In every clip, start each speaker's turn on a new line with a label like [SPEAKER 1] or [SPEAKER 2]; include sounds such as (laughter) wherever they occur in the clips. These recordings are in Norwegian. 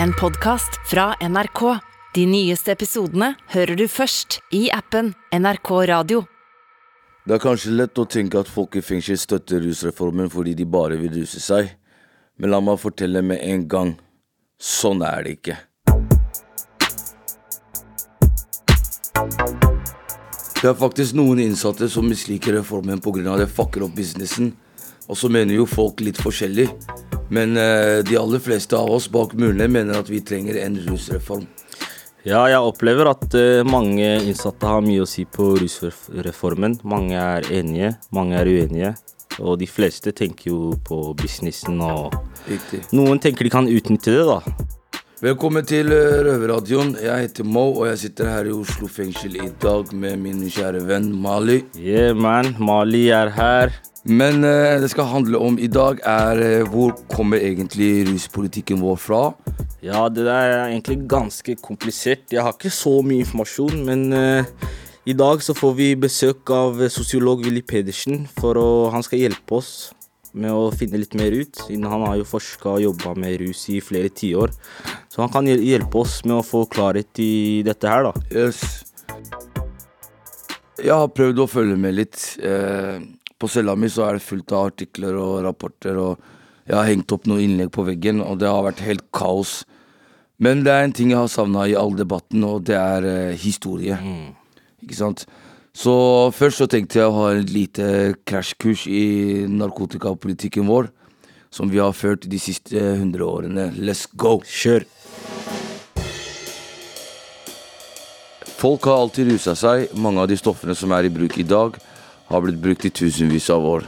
[SPEAKER 1] en podkast fra NRK. De nyeste episodene hører du først i appen NRK Radio.
[SPEAKER 2] Det er kanskje lett å tenke at folk i fengsel støtter rusreformen fordi de bare vil ruse seg, men la meg fortelle med en gang sånn er det ikke. Det er faktisk noen innsatte som misliker reformen pga. det fucker opp businessen. Og så mener jo folk litt forskjellig. Men eh, de aller fleste av oss bak murene mener at vi trenger en rusreform.
[SPEAKER 3] Ja, jeg opplever at eh, mange innsatte har mye å si på rusreformen. Mange er enige, mange er uenige. Og de fleste tenker jo på businessen, og
[SPEAKER 2] Riktig.
[SPEAKER 3] noen tenker de kan utnytte det, da.
[SPEAKER 2] Velkommen til eh, Røverradioen. Jeg heter Mo, og jeg sitter her i Oslo fengsel i dag med min kjære venn Mali.
[SPEAKER 3] Yeah, man. Mali er her.
[SPEAKER 2] Men eh, det skal handle om i dag, er eh, hvor kommer egentlig ruspolitikken vår fra?
[SPEAKER 3] Ja, det der er egentlig ganske komplisert. Jeg har ikke så mye informasjon, men eh, i dag så får vi besøk av sosiolog Willy Pedersen, for å, han skal hjelpe oss med å finne litt mer ut, siden han har jo forska og jobba med rus i flere tiår. Så han kan hjelpe oss med å få klarhet i dette her, da.
[SPEAKER 2] Yes. Jeg har prøvd å følge med litt. Eh, på cella mi så er det fullt av artikler og rapporter, og jeg har hengt opp noen innlegg på veggen, og det har vært helt kaos. Men det er en ting jeg har savna i all debatten, og det er eh, historie. Ikke sant? Så først så tenkte jeg å ha et lite krasjkurs i narkotikapolitikken vår, som vi har ført de siste hundre årene. Let's go!
[SPEAKER 3] Kjør!
[SPEAKER 2] Folk har alltid rusa seg. Mange av de stoffene som er i bruk i dag, har blitt brukt i tusenvis av år.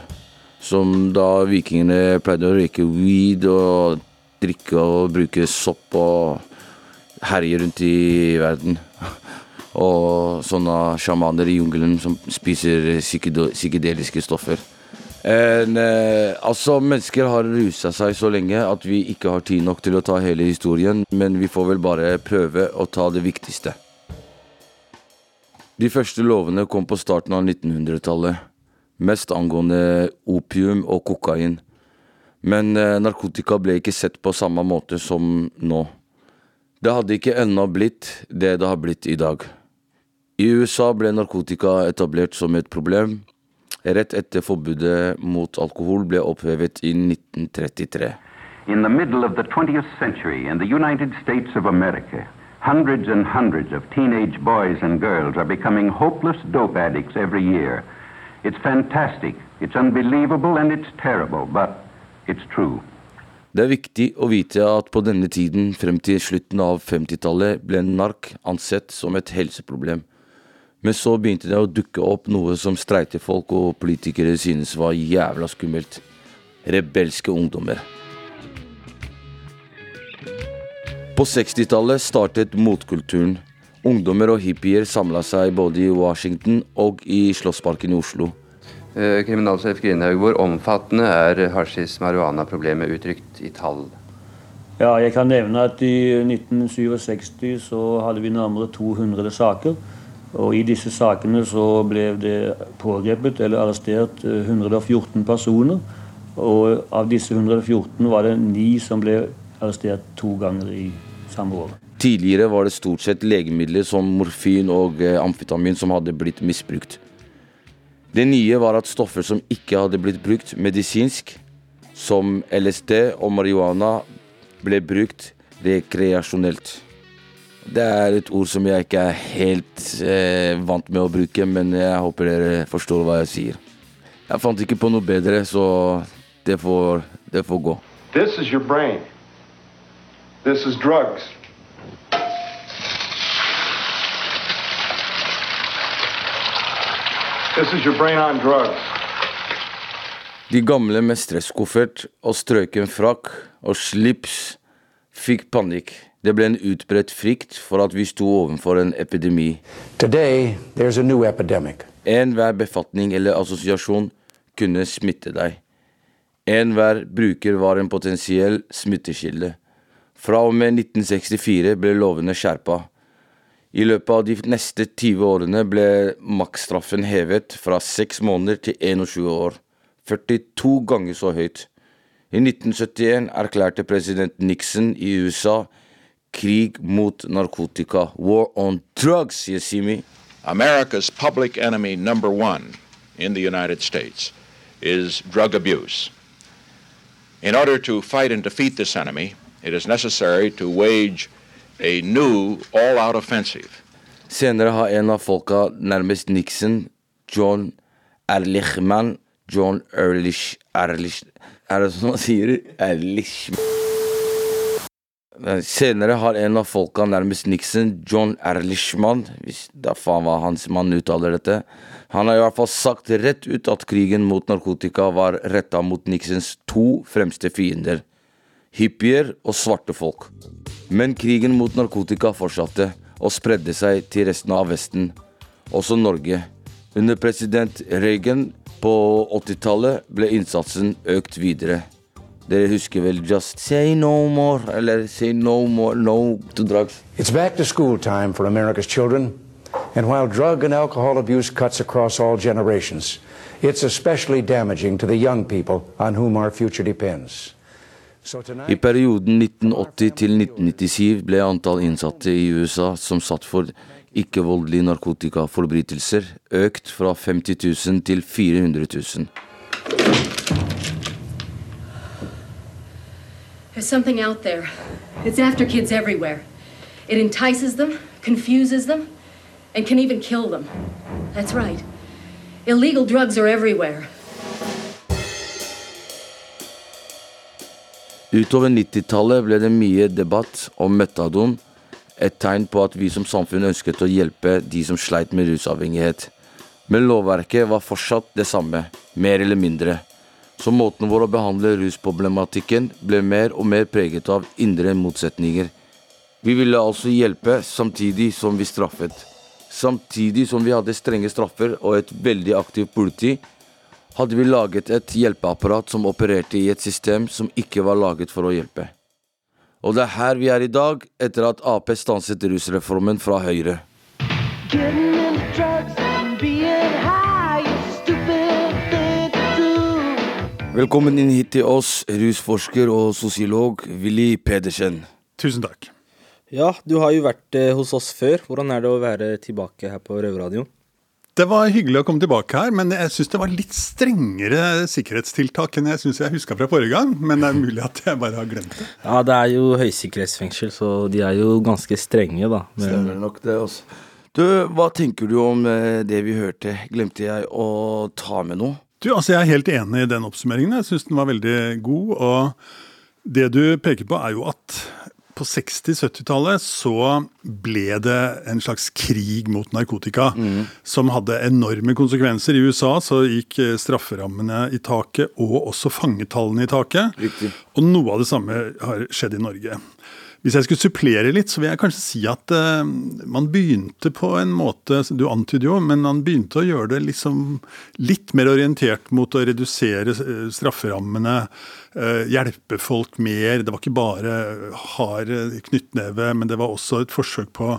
[SPEAKER 2] Som da vikingene pleide å røyke weed og drikke og bruke sopp og herje rundt i verden. Og sånne sjamaner i jungelen som spiser psykedeliske stoffer. En, eh, altså, mennesker har rusa seg så lenge at vi ikke har tid nok til å ta hele historien, men vi får vel bare prøve å ta det viktigste. De første lovene kom på starten av 1900-tallet, mest angående opium og kokain. Men eh, narkotika ble ikke sett på samme måte som nå. Det hadde ikke ennå blitt det det har blitt i dag. I USA ble narkotika etablert som et problem rett etter forbudet mot alkohol ble opphevet i 1933.
[SPEAKER 4] In the middle of the 20th century, in the United States of America, hundreds and hundreds of teenage boys and girls are becoming hopeless dope addicts every year. It's fantastic, it's unbelievable, and it's terrible, but it's true.
[SPEAKER 2] Det er viktig å vite at på denne tiden, frem til slutten av 50-tallet, ble nark ansett som et helseproblem. Men så begynte det å dukke opp noe som streite folk og politikere synes var jævla skummelt. Rebelske ungdommer. På 60-tallet startet motkulturen. Ungdommer og hippier samla seg både i Washington og i Slottsparken i Oslo.
[SPEAKER 5] Eh, Kriminalsjef Grindhaug, hvor omfattende er hasjis-marihuana-problemet uttrykt i tall?
[SPEAKER 6] Ja, jeg kan nevne at i 1967 så hadde vi nærmere 200 saker. Og i disse sakene så ble det pågrepet eller arrestert eh, 114 personer. Og av disse 114 var det ni som ble arrestert to ganger i samme år.
[SPEAKER 2] Tidligere var det stort sett legemidler som morfin og eh, amfetamin som hadde blitt misbrukt. Det nye var at stoffer som ikke hadde blitt brukt medisinsk, som LSD og marihuana, ble brukt rekreasjonelt. Det er et ord som jeg ikke er helt eh, vant med å bruke, men jeg håper dere forstår hva jeg sier. Jeg fant ikke på noe bedre, så det får, det får gå.
[SPEAKER 7] This is your brain. This is drugs. This is your brain on drugs.
[SPEAKER 2] De gamle med stresskoffert og strøken frakk og slips fikk panikk. Det ble en utbredt frykt for at vi sto overfor en epidemi.
[SPEAKER 8] Today, there's a.
[SPEAKER 2] Enhver befatning eller assosiasjon kunne smitte deg. Enhver bruker var en potensiell smittekilde. Fra og med 1964 ble lovene skjerpa. I løpet av de neste 20 årene ble maksstraffen hevet fra 6 måneder til 21 år. 42 ganger så høyt. I 1971 erklærte president Nixon i USA Krig mot narkotika. War on drugs, sier Simi. me?
[SPEAKER 9] America's public enemy number one in the United States is drug abuse. In order to fight and defeat this enemy, it is necessary to wage a new all out offensive.
[SPEAKER 2] Senere har en av folka nærmest Nixon, John Erlichman John Erlich Erlich Er det sånn man sier? Erlich Senere har en av folka nærmest Nixon, John Erlichman Hvis er faen hva hans mann uttaler dette. Han har i hvert fall sagt rett ut at krigen mot narkotika var retta mot Nixons to fremste fiender. Hippier og svarte folk. Men krigen mot narkotika fortsatte og spredde seg til resten av Vesten, også Norge. Under president Reagan på 80-tallet ble innsatsen økt videre. Dere husker vel 'Just say no more' eller 'say no more no to drugs'?
[SPEAKER 8] It's back to school time for America's children, and while drug and alcohol abuse cuts across all generations, it's especially damaging to the young people on whom our future depends.
[SPEAKER 2] I perioden 1980 til 1997 ble antall innsatte i USA som satt for ikke-voldelige narkotikaforbrytelser, økt fra 50 000 til 400 000.
[SPEAKER 10] There's something out there. It's after kids everywhere. It entices them, confuses them, and can even kill them. That's right. Illegal drugs are everywhere.
[SPEAKER 2] Utover 90-tallet ble det mye debatt om metadon, et tegn på at vi som samfunn ønsket å hjelpe de som sleit med rusavhengighet. Men lovverket var fortsatt det samme, mer eller mindre. Så måten vår å behandle rusproblematikken ble mer og mer preget av indre motsetninger. Vi ville altså hjelpe samtidig som vi straffet. Samtidig som vi hadde strenge straffer og et veldig aktivt politi, hadde vi laget et hjelpeapparat som opererte i et system som ikke var laget for å hjelpe. Og det er her vi er i dag, etter at Ap stanset rusreformen fra Høyre. Velkommen inn hit til oss, rusforsker og sosiolog Willy Pedersen.
[SPEAKER 11] Tusen takk.
[SPEAKER 3] Ja, du har jo vært eh, hos oss før. Hvordan er det å være tilbake her på Røverradioen?
[SPEAKER 11] Det var hyggelig å komme tilbake her, men jeg syns det var litt strengere sikkerhetstiltak enn jeg syns jeg huska fra forrige gang. Men det er mulig at jeg bare har glemt det.
[SPEAKER 3] Ja, det er jo høysikkerhetsfengsel, så de er jo ganske strenge, da. Men,
[SPEAKER 2] Stemmer nok det, altså. Du, hva tenker du om eh, det vi hørte? Glemte jeg å ta med noe?
[SPEAKER 11] Du, altså Jeg er helt enig i den oppsummeringen. Jeg syns den var veldig god. Og det du peker på, er jo at på 60-70-tallet så ble det en slags krig mot narkotika
[SPEAKER 2] Mm.
[SPEAKER 11] som hadde enorme konsekvenser. I USA så gikk eh, strafferammene i taket, og også fangetallene i taket.
[SPEAKER 2] Riktig.
[SPEAKER 11] Og noe av det samme har skjedd i Norge. Hvis jeg skulle supplere litt, så vil jeg kanskje si at uh, man begynte på en måte Du antyder jo, men man begynte å gjøre det liksom litt mer orientert mot å redusere eh, strafferammene. Uh, hjelpe folk mer. Det var ikke bare hard knyttneve, men det var også et forsøk på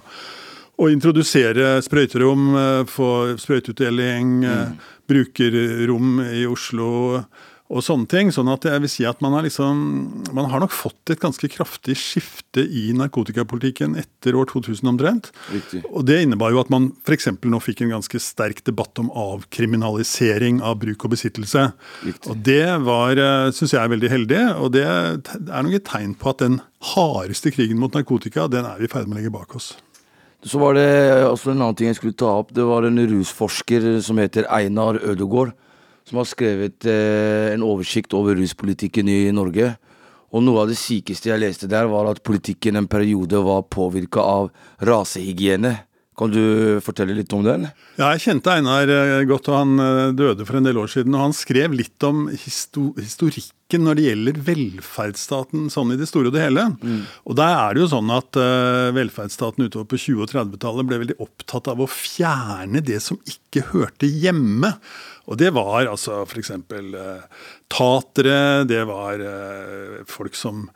[SPEAKER 11] å introdusere sprøyterom, få sprøyteutdeling, mm. brukerrom i Oslo og sånne ting. Sånn at jeg vil si at man har liksom Man har nok fått et ganske kraftig skifte i narkotikapolitikken etter år 2000 omtrent.
[SPEAKER 2] Riktig.
[SPEAKER 11] Og det innebar jo at man f.eks. nå fikk en ganske sterk debatt om avkriminalisering av bruk og besittelse.
[SPEAKER 2] Riktig.
[SPEAKER 11] Og det var, syns jeg er veldig heldig, og det er nok et tegn på at den hardeste krigen mot narkotika, den er vi i ferd med å legge bak oss.
[SPEAKER 2] Så var det også en annen ting jeg skulle ta opp. Det var en rusforsker som heter Einar Ødegård, som har skrevet eh, en oversikt over ruspolitikken i Norge. Og noe av det sykeste jeg leste der, var at politikken en periode var påvirka av rasehygiene. Kan du fortelle litt om den?
[SPEAKER 11] Ja, jeg kjente Einar eh, godt, og han eh, døde for en del år siden. Og han skrev litt om historikken når det gjelder velferdsstaten sånn i det store og det hele. Og der er det jo sånn at eh, velferdsstaten utover på 20- og 30-tallet ble veldig opptatt av å fjerne det som ikke hørte hjemme. Og det var altså f.eks. Tatere, det var folk som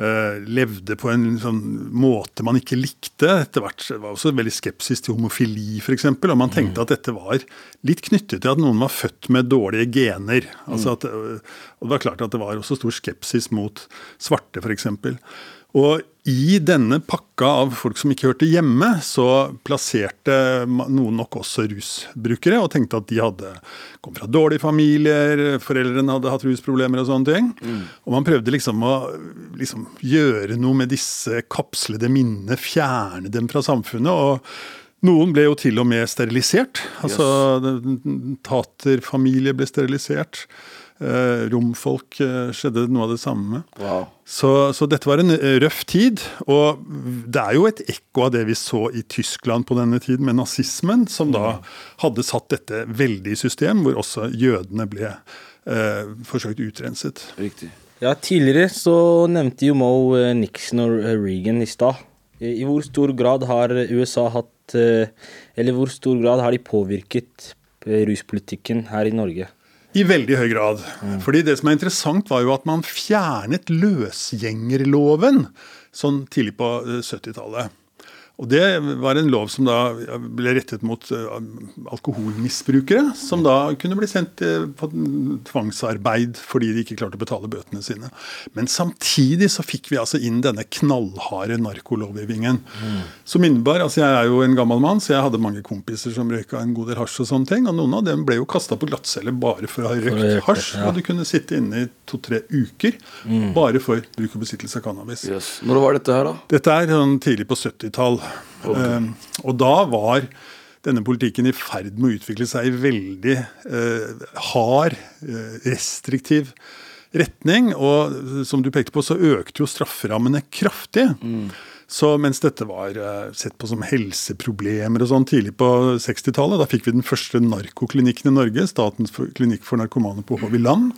[SPEAKER 11] levde på en sånn måte man ikke likte. Etter hvert var også veldig skepsis til homofili, f.eks. Og man tenkte at dette var litt knyttet til at noen var født med dårlige gener. Altså at, øh, og det var klart at det var også stor skepsis mot svarte, f.eks. Og i denne pakka av folk som ikke hørte hjemme, så plasserte noen nok også rusbrukere, og tenkte at de hadde kom fra dårlige familier, foreldrene hadde hatt rusproblemer og sånne ting. Mm. Og man prøvde liksom å liksom gjøre noe med disse kapslede minnene, fjerne dem fra samfunnet. og noen ble jo til og med sterilisert. Altså yes. Taterfamilie ble sterilisert. Eh, romfolk eh, skjedde noe av det samme. Wow. Så, så, dette var en eh, røff tid. Og det er jo et ekko av det vi så i Tyskland på denne tiden, med nazismen, som da mm. hadde satt dette veldig i system, hvor også jødene ble eh, forsøkt utrenset.
[SPEAKER 3] Riktig. Ja, Tidligere så nevnte jo Mo Nixon og Reagan i stad. I hvor stor grad har USA hatt Eller hvor stor grad har de påvirket ruspolitikken her i Norge?
[SPEAKER 11] I veldig høy grad. Mm. Fordi det som er interessant, var jo at man fjernet løsgjengerloven sånn tidlig på 70-tallet. Og Det var en lov som da ble rettet mot eh, alkoholmisbrukere, som da kunne bli sendt eh, på tvangsarbeid fordi de ikke klarte å betale bøtene sine. Men samtidig så fikk vi altså inn denne knallharde narkolovgivningen. Mm. Som innebar altså Jeg er jo en gammel mann, så jeg hadde mange kompiser som røyka en god del hasj og sånne ting. Og noen av dem ble jo kasta på glattcelle bare for å ha røykt hasj. Ja. Og du kunne sitte inne i to-tre uker mm. bare for bruk og besittelse av cannabis.
[SPEAKER 2] Yes. Når var dette her, da?
[SPEAKER 11] Dette er sånn tidlig på 70-tall. Okay. Um, og da var denne politikken i ferd med å utvikle seg i veldig eh, hard, uh, restriktiv retning. Og som du pekte på, så økte jo strafferammene kraftig. Mm. Så mens dette var uh, sett på som helseproblemer og sånn tidlig på 60-tallet, da fikk vi den første narkoklinikken i Norge, Statens klinikk for narkomane på Håviland.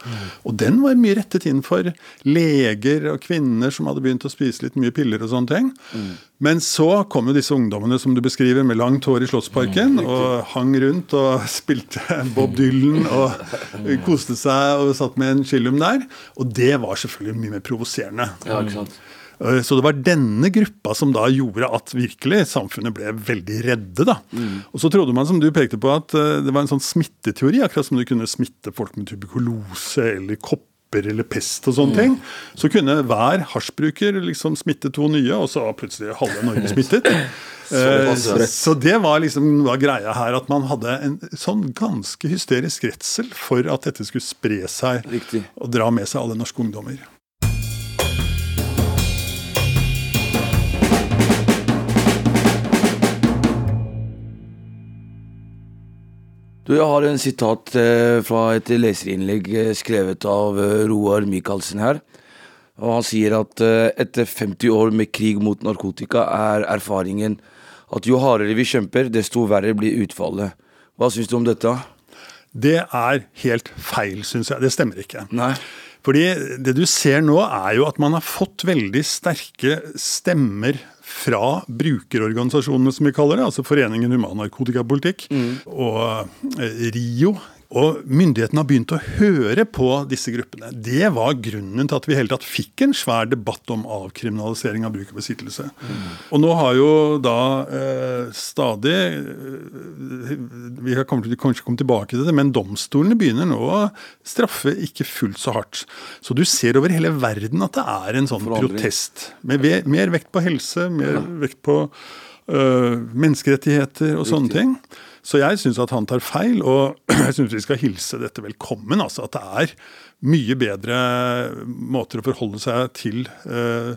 [SPEAKER 11] Og den var mye rettet inn for leger og kvinner som hadde begynt å spise litt mye piller og sånne ting. Mm. Men så kom jo disse ungdommene som du beskriver, med langt hår i Slottsparken, mm, og hang rundt og (laughs) spilte Bob Dylan og koste seg og satt med en chillum der. Og det var selvfølgelig mye mer provoserende. Ja, ikke sant? Eh, så det var denne gruppa som da gjorde at virkelig samfunnet ble veldig redde. da. Mm. Og så trodde man, som du pekte på, at eh, det var en sånn smitteteori, akkurat som du kunne smitte folk med tuberkulose eller kopper eller pest og sånne mm. ting. Så kunne hver hasjbruker liksom smitte to nye, og så var plutselig halve Norge smittet. (laughs) Eh, så det var liksom var greia her, at man hadde en sånn ganske hysterisk redsel for at dette skulle spre seg Riktig. og dra med seg alle norske ungdommer.
[SPEAKER 2] Du, Jeg har en sitat eh, fra et leserinnlegg eh, skrevet av eh, Roar Michaelsen her. Og Han sier at etter 50 år med krig mot narkotika er erfaringen at jo hardere vi kjemper, desto verre blir utfallet. Hva syns du om dette?
[SPEAKER 11] Det er helt feil, syns jeg. Det stemmer ikke.
[SPEAKER 2] Nei.
[SPEAKER 11] Fordi det du ser nå, er jo at man har fått veldig sterke stemmer fra brukerorganisasjonene, som vi kaller det, altså Foreningen human narkotikapolitikk, mm. og eh, RIO, og myndighetene har begynt å høre på disse gruppene. Det var grunnen til at vi hele tatt fikk en svær debatt om avkriminalisering av bruk og besittelse. Mm. Og nå har jo da eh, stadig eh, Vi har kommet, kanskje komme tilbake til det, men domstolene begynner nå å straffe ikke fullt så hardt. Så du ser over hele verden at det er en sånn protest. Med mer vekt på helse, mer vekt på menneskerettigheter og Riktig. sånne ting. Så jeg syns at han tar feil, og (clears throat) jeg syns vi skal hilse dette velkommen. altså At det er mye bedre måter å forholde seg til uh,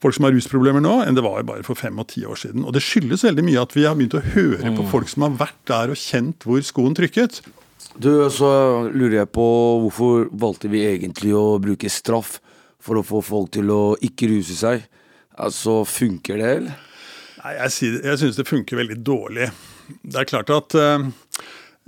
[SPEAKER 11] folk som har rusproblemer nå, enn det var bare for fem og ti år siden. Og det skyldes veldig mye at vi har begynt å høre på mm. folk som har vært der og kjent hvor skoen trykket.
[SPEAKER 2] Du, Så lurer jeg på hvorfor valgte vi egentlig å bruke straff for å få folk til å ikke ruse seg? Altså, funker det, eller?
[SPEAKER 11] Nei, Jeg, jeg syns det funker veldig dårlig. Det er klart at uh,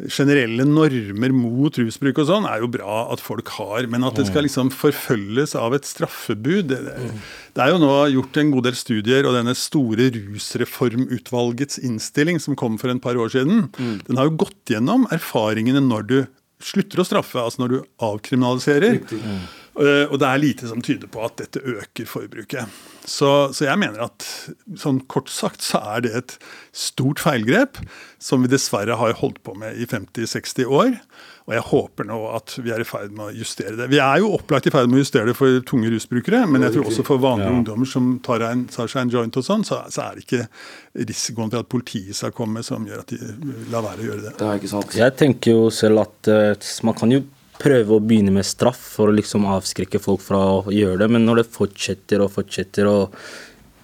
[SPEAKER 11] generelle normer mot rusbruk og sånn er jo bra at folk har, men at det skal liksom forfølges av et straffebud det, det, er jo nå gjort en god del studier, og denne store rusreformutvalgets innstilling som kom for en par år siden, mm. den har jo gått gjennom erfaringene når du slutter å straffe, altså når du avkriminaliserer. Mm. Eh, og det er lite som tyder på at dette øker forbruket. Så, så, jeg mener at sånn kort sagt så er det et stort feilgrep som vi dessverre har holdt på med i 50-60 år. Og jeg håper nå at vi er i ferd med å justere det. Vi er jo opplagt i ferd med å justere det for tunge rusbrukere, men jeg tror også for vanlige ja. ungdommer som tar, en, tar, seg en joint og sånn, så, så, er det ikke risikoen for at politiet skal komme som gjør at de lar være å gjøre det.
[SPEAKER 3] Det er ikke sant. Jeg tenker jo selv at uh, man kan jo prøve å begynne med straff for å liksom avskrekke folk fra å gjøre det, men når det fortsetter og fortsetter og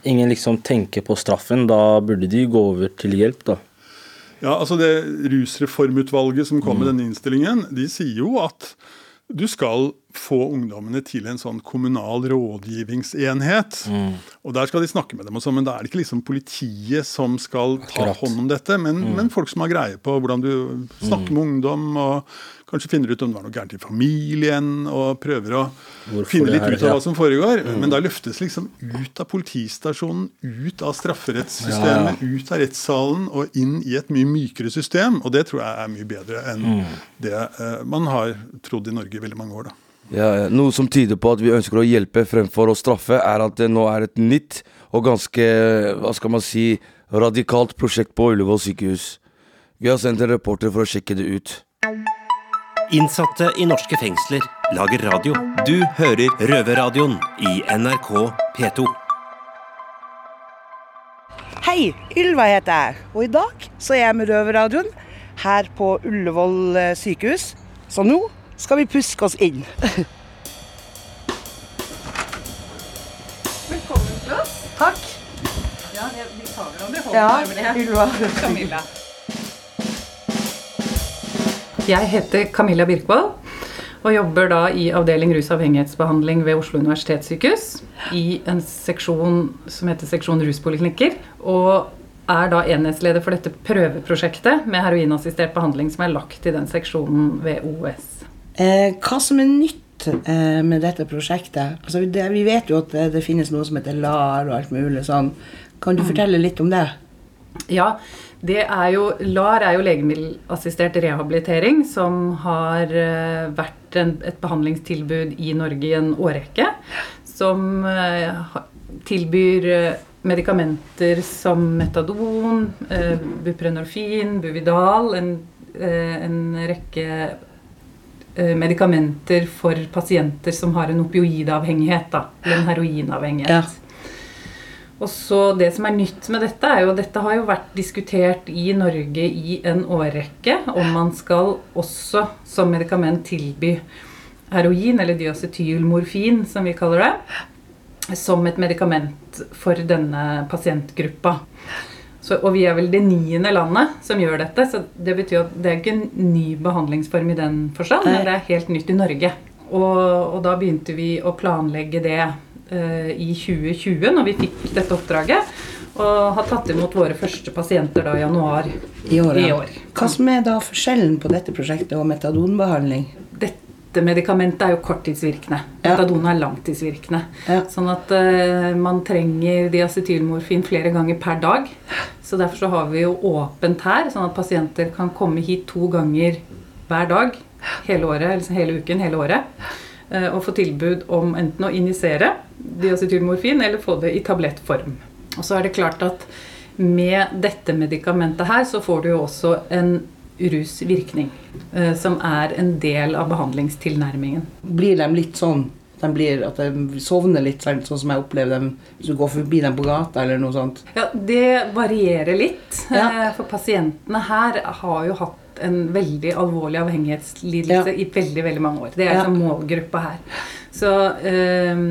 [SPEAKER 3] ingen liksom tenker på straffen, da burde de gå over til hjelp, da.
[SPEAKER 11] Ja, altså det Rusreformutvalget som kom med mm. denne innstillingen, de sier jo at du skal få ungdommene til en sånn kommunal rådgivningsenhet. Mm. Og Der skal de snakke med dem, og sånn, men da er det ikke liksom politiet som skal ta Akkurat. hånd om dette, men, mm. men, folk som har greie på hvordan du snakker mm. med ungdom. og Kanskje finner ut om det var noe gærent i familien, og prøver å Hvorfor finne litt ut av hva som foregår. Mm. Men da løftes liksom ut av politistasjonen, ut av strafferettssystemet, ja, ut av rettssalen og inn i et mye mykere system. Og det tror jeg er mye bedre enn mm. det uh, man har trodd i Norge i veldig mange år. da.
[SPEAKER 2] Ja, Noe som tyder på at vi ønsker å hjelpe fremfor å straffe, er at det nå er et nytt og ganske, hva skal man si, radikalt prosjekt på Ullevål sykehus. Vi har sendt en reporter for å sjekke det ut.
[SPEAKER 12] Innsatte i norske fengsler lager radio. Du hører Røverradioen i NRK P2.
[SPEAKER 13] Hei, Ylva heter jeg, og i dag så er jeg med Røverradioen her på Ullevål eh, sykehus. Så nå skal vi puske oss inn.
[SPEAKER 14] Velkommen til oss.
[SPEAKER 13] Takk.
[SPEAKER 14] Ja, vi tar hverandre i hånden.
[SPEAKER 13] Ja, Ylva.
[SPEAKER 14] Camilla. Jeg heter Camilla Birkvold og jobber da i avdeling rusavhengighetsbehandling ved Oslo universitetssykehus. I en seksjon som heter seksjon ruspoliklinikker. Og er da enhetsleder for dette prøveprosjektet med heroinassistert behandling som er lagt i den seksjonen ved OS.
[SPEAKER 13] Eh, hva som er nytt eh, med dette prosjektet? Altså, det, vi vet jo at det, det, finnes noe som heter LAR og alt mulig sånn. Kan du mm. fortelle litt om det?
[SPEAKER 14] Ja, det er jo, LAR er jo legemiddelassistert rehabilitering, som har eh, vært en, et behandlingstilbud i Norge i en årrekke. Som uh, tilbyr uh, medikamenter som metadon, buprenorfin, Buvidal, en, en rekke medikamenter for pasienter som har en opioidavhengighet, da, eller en heroinavhengighet. Ja. Og så Det som er nytt med dette, er jo dette har jo vært diskutert i Norge i en årrekke. Om man skal også som medikament tilby heroin, eller diacetylmorfin, som vi kaller det, som et medikament for denne pasientgruppa. Så, og vi er vel det niende landet som gjør dette. Så det betyr at det er ikke en ny behandlingsform i den forstand, men det er helt nytt i Norge. Og, og da begynte vi å planlegge det uh, i 2020, når vi fikk dette oppdraget. Og har tatt imot våre første pasienter da i januar
[SPEAKER 13] i år. I år. Hva som er da forskjellen på dette prosjektet og metadonbehandling?
[SPEAKER 14] Dette medikamentet er jo korttidsvirkende. Metadon er langtidsvirkende. Ja. Sånn at uh, man trenger diacetylmorfin flere ganger per dag. Så derfor så har vi jo åpent her, sånn at pasienter kan komme hit to ganger hver dag hele året, eller hele uken hele året. Uh, og få tilbud om enten å injisere diacetylmorfin eller få det i tablettform. Og så er det klart at med dette medikamentet her så får du jo også en rusvirkning. Eh, som er en del av behandlingstilnærmingen.
[SPEAKER 13] Blir de litt sånn de blir, at de sovner litt, sånn som jeg opplever dem hvis du går forbi dem på gata eller noe sånt?
[SPEAKER 14] Ja, Det varierer litt. Ja. Eh, for pasientene her har jo hatt en veldig alvorlig avhengighetslidelse ja. i veldig veldig mange år. Det er ja. liksom målgruppa her. Så øh,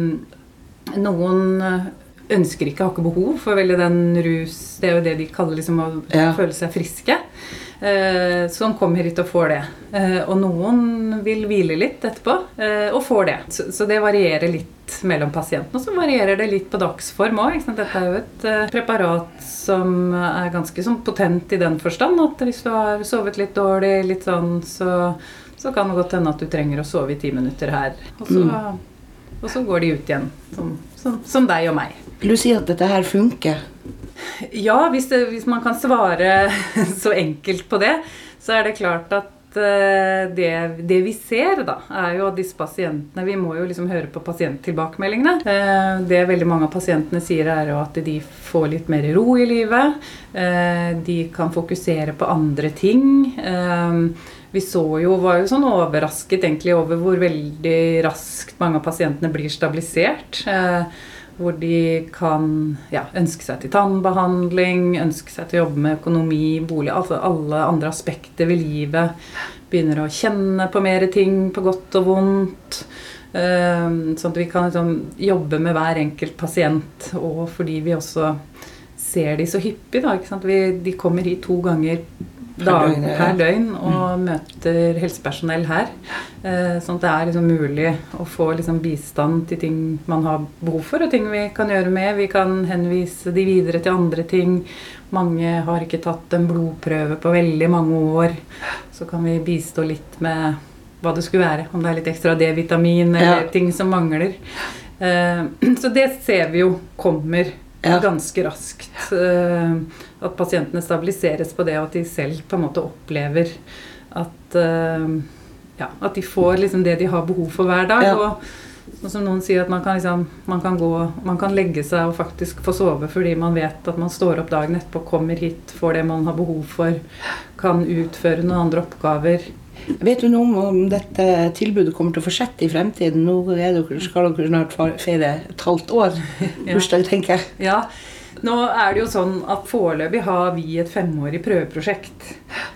[SPEAKER 14] noen ønsker ikke, har ikke behov for veldig den rus Det er jo det de kaller liksom å ja. føle seg friske. Eh, som kommer hit og får det. Eh, og noen vil hvile litt etterpå eh, og får det. Så, det varierer litt mellom pasientene. Og så varierer det litt på dagsform òg. Dette er jo et preparat som er ganske sånn potent i den forstand at hvis du har sovet litt dårlig, litt sånn, så, så kan det godt hende at du trenger å sove i ti minutter her. Og så mm og så går de ut igjen, som, som, som deg og meg.
[SPEAKER 13] Vil du si at dette her funker?
[SPEAKER 14] Ja, hvis, det, hvis, man kan svare (laughs) så enkelt på det, så er det klart at eh, det, det, vi ser, da, er jo at disse pasientene Vi må jo liksom høre på pasienttilbakemeldingene. Eh, det veldig mange av pasientene sier, er jo at de får litt mer ro i livet. Eh, de kan fokusere på andre ting. Vi så jo, var jo sånn overrasket egentlig over hvor veldig raskt mange av pasientene blir stabilisert. Hvor de kan ja, ønske seg til tannbehandling, ønske seg til å jobbe med økonomi, bolig Altså alle andre aspekter ved livet. Begynner å kjenne på mer ting, på godt og vondt. Sånn at vi kan liksom jobbe med hver enkelt pasient. Og fordi vi også ser de så hyppig. Da, vi, de kommer hit to ganger dag per døgn og mm. møter helsepersonell her. Eh, sånn at det er liksom mulig å få liksom bistand til ting man har behov for, og ting vi kan gjøre med. Vi kan henvise de videre til andre ting. Mange har ikke tatt en blodprøve på veldig mange år. Så kan vi bistå litt med hva det skulle være. Om det er litt ekstra D-vitamin eller ja. ting som mangler. Eh, (clears throat) så det ser vi jo kommer ja. ganske raskt. Uh, at pasientene stabiliseres på det, og at de selv på en måte opplever at, uh, ja, at de får liksom det de har behov for hver dag. Ja. og som noen sier, at man kan, liksom, man kan, gå, man kan legge seg og faktisk få sove fordi man vet at man står opp dagen etterpå, kommer hit, får det man har behov for, kan utføre noen andre oppgaver.
[SPEAKER 13] Vet du noe om dette tilbudet kommer til å fortsette i fremtiden? Nå dere, skal dere snart feire et halvt år (laughs) bursdag, tenker jeg.
[SPEAKER 14] Ja, nå er det jo sånn at foreløpig har vi et femårig prøveprosjekt.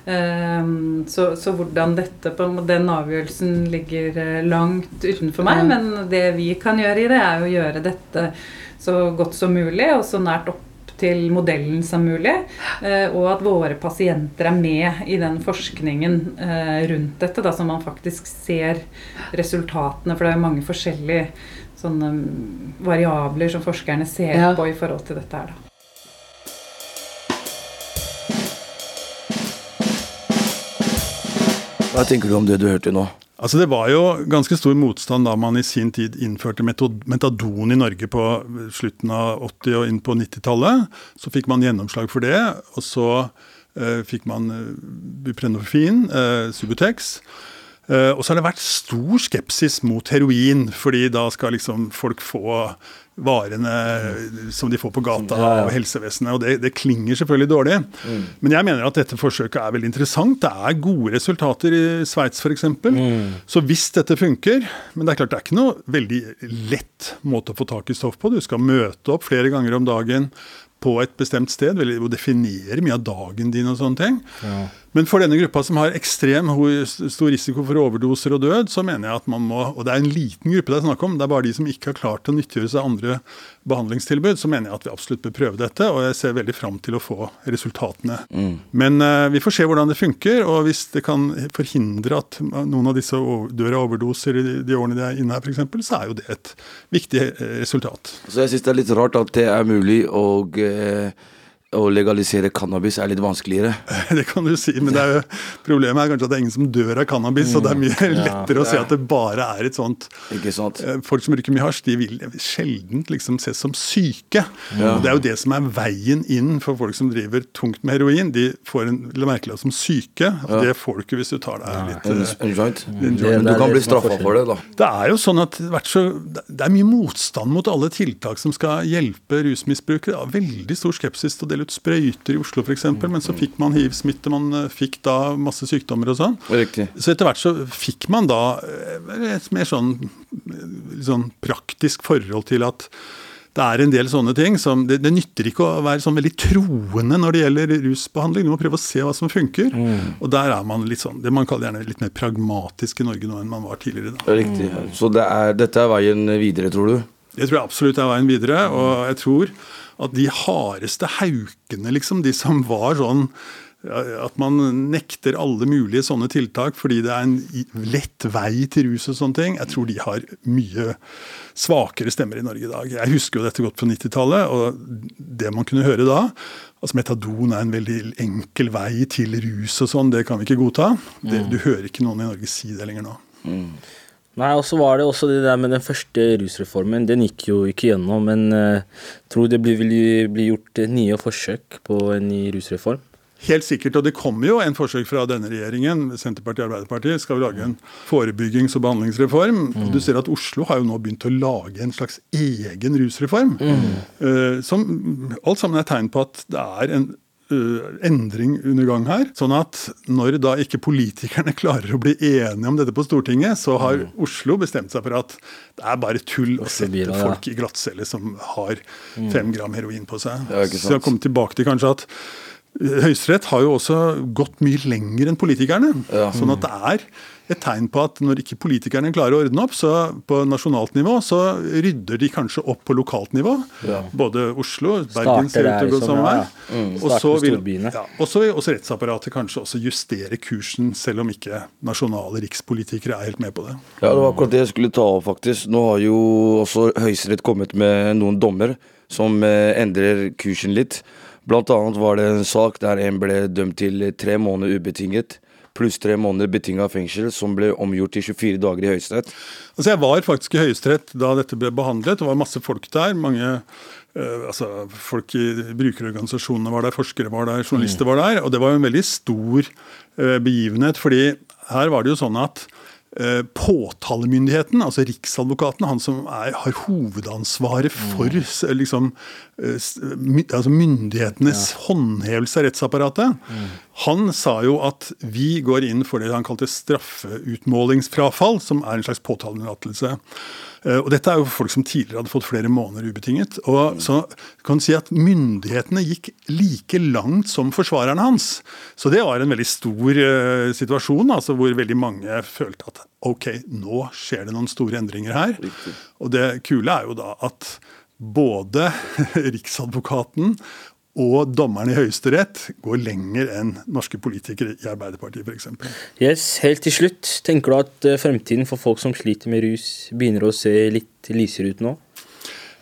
[SPEAKER 14] Um, så, så, hvordan dette på Den avgjørelsen ligger eh, langt utenfor meg. Men det vi kan gjøre i det, er å gjøre dette så godt som mulig og så nært opp til modellen som mulig. Eh, og at våre pasienter er med i den forskningen eh, rundt dette, da, så man faktisk ser resultatene. For det er mange forskjellige sånne variabler som forskerne ser ja. på i forhold til dette her. da.
[SPEAKER 2] Hva tenker du om det du hørte nå?
[SPEAKER 11] Altså Det var jo ganske stor motstand da man i sin tid innførte metadon i Norge på slutten av 80- og inn på 90-tallet. Så fikk man gjennomslag for det, og så uh, fikk man uh, buprenorfin, uh, Subutex. Uh, og så har det vært stor skepsis mot heroin, fordi da skal liksom folk få varene som de får på gata ja, ja. og helsevesenet. Og det, det, klinger selvfølgelig dårlig. Mm. Men jeg mener at dette forsøket er veldig interessant. Det er gode resultater i Sveits f.eks. Mm. Så hvis dette funker Men det er klart det er ikke noe veldig lett måte å få tak i stoff på. Du skal møte opp flere ganger om dagen på et bestemt sted, og definere mye av dagen din og sånne ting. Ja. Men for denne gruppa som har ekstrem stor risiko for overdoser og død, så mener jeg at man må Og det er en liten gruppe det er snakk om, det er bare de som ikke har klart å nyttiggjøre seg andre behandlingstilbud, så mener jeg at vi absolutt bør prøve dette. Og jeg ser veldig fram til å få resultatene. Mm. Men uh, vi får se hvordan det funker, og hvis det kan forhindre at noen av disse dør av overdoser i de, de årene de er inne her, f.eks., så er jo det et viktig eh, resultat.
[SPEAKER 2] Så jeg syns det er litt rart at det er mulig å uh å legalisere cannabis er litt vanskeligere. (laughs)
[SPEAKER 11] Det kan du si, men er jo, problemet er kanskje at det er ingen som dør av cannabis. Mm. Og det er mye (laughs) ja, lettere å se at det bare er et sånt
[SPEAKER 2] Ikke sant?
[SPEAKER 11] Eh, folk som bruker mye hasj, de vil sjelden liksom ses som syke. Ja. Og Det er jo det som er veien inn for folk som driver tungt med heroin. De får en merkelapp som syke. og Det får du ikke hvis du tar deg litt
[SPEAKER 2] ja. en joint. En joint. Men du kan bli straffa for det, da.
[SPEAKER 11] Det er jo sånn at så, det er mye motstand mot alle tiltak som skal hjelpe rusmisbrukere. Veldig stor skepsis til å dele ut sprøyter i Oslo f.eks., men så fikk man hiv-smitte, man eh, fikk da masse sykdommer og sånn.
[SPEAKER 2] Riktig.
[SPEAKER 11] Så etter hvert så fikk man da eh, et mer sånn, sånn praktisk forhold til at det er en del sånne ting som det, det, nytter ikke å være sånn veldig troende når det gjelder rusbehandling. Du må prøve å se hva som funker. Mm. Og der er man litt sånn, det man kaller gjerne litt mer pragmatisk i Norge nå enn man var tidligere. Da.
[SPEAKER 2] Riktig. Så det er, dette er veien videre, tror du?
[SPEAKER 11] Det tror jeg absolutt er veien videre. Og jeg tror at de hardeste haukene, liksom, de som var sånn at man nekter alle mulige sånne tiltak fordi det er en lett vei til rus og sånne ting. Jeg tror de har mye svakere stemmer i Norge i dag. Jeg husker jo dette godt på 90-tallet, og det man kunne høre da altså Metadon er en veldig enkel vei til rus og sånn, det kan vi ikke godta. Det, mm. du hører ikke noen i Norge si det lenger nå. Mm.
[SPEAKER 3] Nei, og så var det også det der med den første rusreformen. Den gikk jo ikke gjennom, men jeg uh, tror det blir, blir gjort nye forsøk på en ny rusreform.
[SPEAKER 11] Helt sikkert, og det kommer jo en forsøk fra denne regjeringen, Senterpartiet og Arbeiderpartiet, skal lage en forebyggings- og behandlingsreform.
[SPEAKER 3] Mm.
[SPEAKER 11] Du ser at Oslo har jo nå begynt å lage en slags egen rusreform.
[SPEAKER 3] Mm.
[SPEAKER 11] Uh, som alt sammen er tegn på at det er en eh, endring under gang her. Sånn at når da ikke politikerne (laughs) klarer å bli enige om dette på Stortinget, så har
[SPEAKER 3] Mm.
[SPEAKER 11] Oslo bestemt seg for at det er bare tull å sette
[SPEAKER 3] ja.
[SPEAKER 11] folk i glattcelle som har
[SPEAKER 3] Mm.
[SPEAKER 11] fem gram heroin på seg. Så jeg
[SPEAKER 2] har
[SPEAKER 11] kommer tilbake til kanskje at eh, Høyesterett har jo også gått mye lenger enn politikerne.
[SPEAKER 2] Ja.
[SPEAKER 11] Sånn at det er et tegn på at når ikke politikerne klarer å ordne opp så på nasjonalt nivå, så rydder de kanskje opp på lokalt nivå.
[SPEAKER 3] Ja.
[SPEAKER 11] Både Oslo, Bergen ser ut til å gå
[SPEAKER 3] liksom,
[SPEAKER 11] samme vei.
[SPEAKER 3] Mm,
[SPEAKER 11] Og så vil, ja, og også rettsapparatet kanskje også justere kursen, selv om ikke nasjonale rikspolitikere er helt med på det.
[SPEAKER 2] Ja, det var akkurat det jeg skulle ta opp, faktisk. Nå har jo også Høyesterett kommet med noen dommer som eh, endrer kursen litt. Blant annet var det en sak der en ble dømt til tre måneder ubetinget, pluss tre måneder betinga fengsel, som ble omgjort til 24 dager i Høyesterett.
[SPEAKER 11] Altså Jeg var faktisk i Høyesterett da dette ble behandlet. Det var masse folk der. mange eh, altså Folk i brukerorganisasjonene var der, forskere var der, journalister var der. Og det var en veldig stor eh, begivenhet, fordi her var det jo sånn at eh, påtalemyndigheten, altså Riksadvokaten, han som er, har hovedansvaret for liksom, altså myndighetenes håndhevelse av rettsapparatet, han sa jo at vi går inn for det han kalte straffeutmålingsfrafall, som er en slags påtaleunnlatelse. Eh, Og dette er jo folk som tidligere hadde fått flere måneder ubetinget. Og så kan du si at myndighetene gikk like langt som forsvarerne hans. Så det var en veldig stor uh, situasjon, altså hvor veldig mange følte at ok, nå skjer det noen store endringer her. Og det kule er jo da at både (laughs) Riksadvokaten og dommerne i Høyesterett går lenger enn norske politikere i Arbeiderpartiet f.eks.
[SPEAKER 3] Yes, Helt til slutt, tenker du at eh, fremtiden for folk som sliter med rus, begynner å se litt lysere ut nå?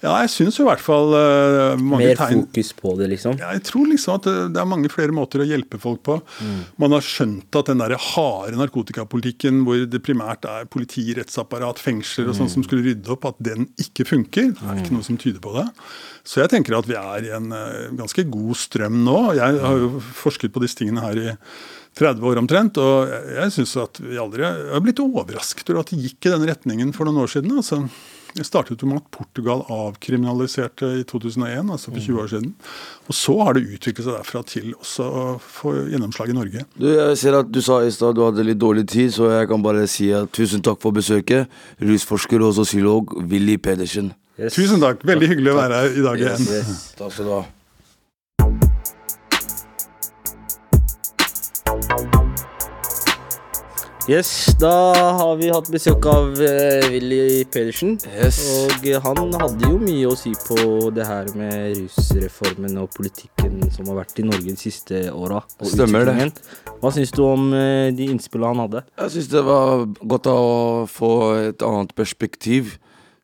[SPEAKER 11] Ja, jeg syns i hvert fall uh, mange
[SPEAKER 3] Mer
[SPEAKER 11] tegn
[SPEAKER 3] fokus på det, liksom?
[SPEAKER 11] Ja, jeg tror liksom at det, det er mange flere måter å hjelpe folk på.
[SPEAKER 3] Mm.
[SPEAKER 11] Man har skjønt at den der harde narkotikapolitikken hvor det primært er politi, rettsapparat, fengsler og sånn
[SPEAKER 3] Mm.
[SPEAKER 11] som skulle rydde opp, at den ikke funker. Det er ikke noe som tyder på det. Så jeg tenker at vi er i en uh, ganske god strøm nå. Jeg har jo forsket på disse tingene her i 30 år omtrent, og jeg, jeg syns at vi aldri Jeg har blitt overrasket over at det gikk i den retningen for noen år siden. altså det startet jo med at Portugal avkriminaliserte i 2001, altså for 20 år siden. Og så har det utviklet seg derfra til også å få gjennomslag i Norge.
[SPEAKER 2] Du, jeg ser at du sa i stad du hadde litt dårlig tid, så jeg kan bare si at tusen takk for besøket. Rusforsker og sosiolog Willy Pedersen.
[SPEAKER 11] Tusen takk. Veldig hyggelig å være her i dag igjen.
[SPEAKER 2] Takk skal du ha.
[SPEAKER 3] Yes, da har vi hatt besøk av uh, Willy Pedersen.
[SPEAKER 2] Yes.
[SPEAKER 3] Og eh, han hadde jo mye å si på det her med rusreformen og politikken som har vært i Norge de siste åra.
[SPEAKER 2] Stemmer det.
[SPEAKER 3] Hva syns du om uh, de innspillene han hadde?
[SPEAKER 2] Jeg syns det var godt å få et annet perspektiv.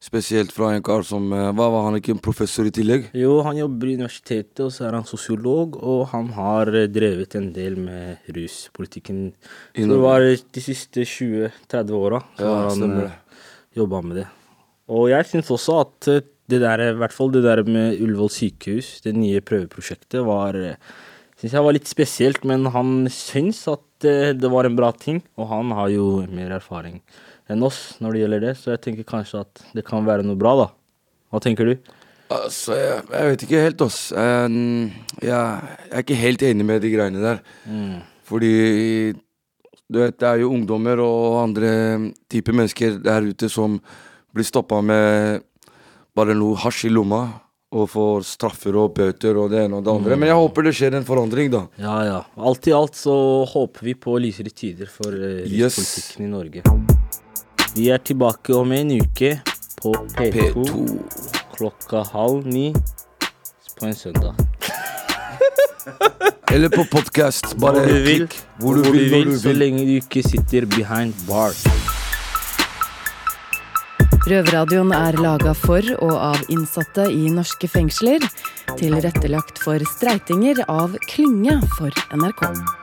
[SPEAKER 2] Spesielt fra en kar som eh, Hva var han ikke en professor i tillegg?
[SPEAKER 3] Jo, han jobber i universitetet, og så er han sosiolog, og han har eh, drevet en del med ruspolitikken. Så det var de siste 20-30 åra
[SPEAKER 2] Ja,
[SPEAKER 3] han eh, jobba med det. Og jeg syns også at det der, i hvert fall det der med Ullevål sykehus, det nye prøveprosjektet, var Syns jeg var litt spesielt, men han syns at det var en bra ting, og han har jo mer erfaring enn oss når det gjelder det, så jeg tenker kanskje at det kan være noe bra, da. Hva tenker du?
[SPEAKER 2] Altså, jeg, jeg vet ikke helt, ass. Jeg, jeg, er ikke helt enig med de greiene der.
[SPEAKER 3] Mm.
[SPEAKER 2] Fordi du vet, det er jo ungdommer og andre typer mennesker der ute som blir stoppa med bare noe hasj i lomma og får straffer og bøter og det ene og det andre.
[SPEAKER 3] Mm.
[SPEAKER 2] Men jeg håper det skjer en forandring, da.
[SPEAKER 3] Ja, ja. Alt i alt så håper vi på lysere tider for uh,
[SPEAKER 2] Yes.
[SPEAKER 3] i Norge. Vi er tilbake om en uke på P2, klokka halv ni på en søndag. (laughs)
[SPEAKER 2] Eller på podkast. Bare
[SPEAKER 3] hvor du vil,
[SPEAKER 2] klikk hvor du vil, du vil,
[SPEAKER 3] så
[SPEAKER 2] vil.
[SPEAKER 3] lenge du ikke sitter behind bars.
[SPEAKER 1] Røverradioen er laga for og av innsatte i norske fengsler. Tilrettelagt for streitinger av Klynge for NRK.